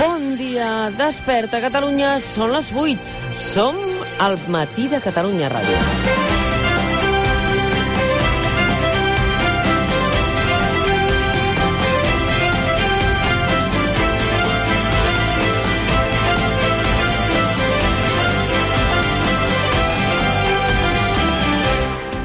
Bon dia, desperta Catalunya, són les 8. Som al matí de Catalunya Ràdio.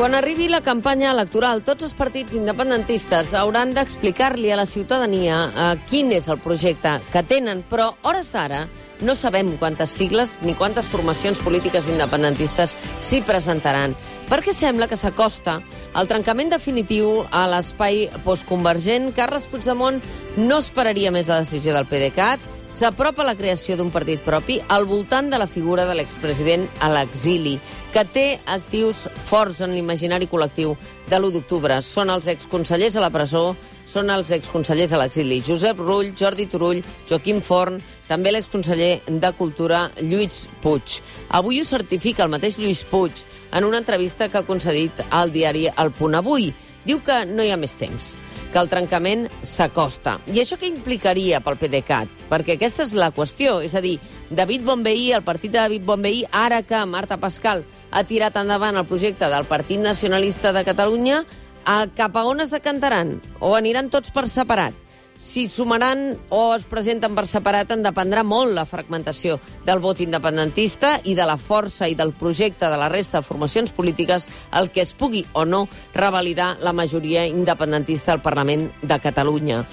Quan arribi la campanya electoral, tots els partits independentistes hauran d'explicar-li a la ciutadania eh, quin és el projecte que tenen, però hores d'ara no sabem quantes sigles ni quantes formacions polítiques independentistes s'hi presentaran, perquè sembla que s'acosta el trencament definitiu a l'espai postconvergent. Carles Puigdemont no esperaria més la decisió del PDeCAT, s'apropa la creació d'un partit propi al voltant de la figura de l'expresident a l'exili, que té actius forts en l'imaginari col·lectiu de l'1 d'octubre. Són els exconsellers a la presó, són els exconsellers a l'exili. Josep Rull, Jordi Turull, Joaquim Forn, també l'exconseller de Cultura, Lluís Puig. Avui ho certifica el mateix Lluís Puig en una entrevista que ha concedit al diari El Punt Avui. Diu que no hi ha més temps que el trencament s'acosta. I això què implicaria pel PDeCAT? Perquè aquesta és la qüestió. És a dir, David Bonveí, el partit de David Bonveí, ara que Marta Pascal ha tirat endavant el projecte del Partit Nacionalista de Catalunya, a cap a on es decantaran? O aniran tots per separat? Si sumaran o es presenten per separat en dependrà molt la fragmentació del vot independentista i de la força i del projecte de la resta de formacions polítiques el que es pugui o no revalidar la majoria independentista al Parlament de Catalunya.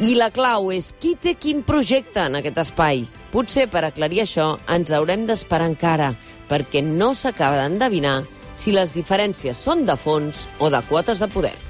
I la clau és qui té quin projecte en aquest espai. Potser per aclarir això ens haurem d'esperar encara, perquè no s'acaba d'endevinar si les diferències són de fons o de quotes de poder.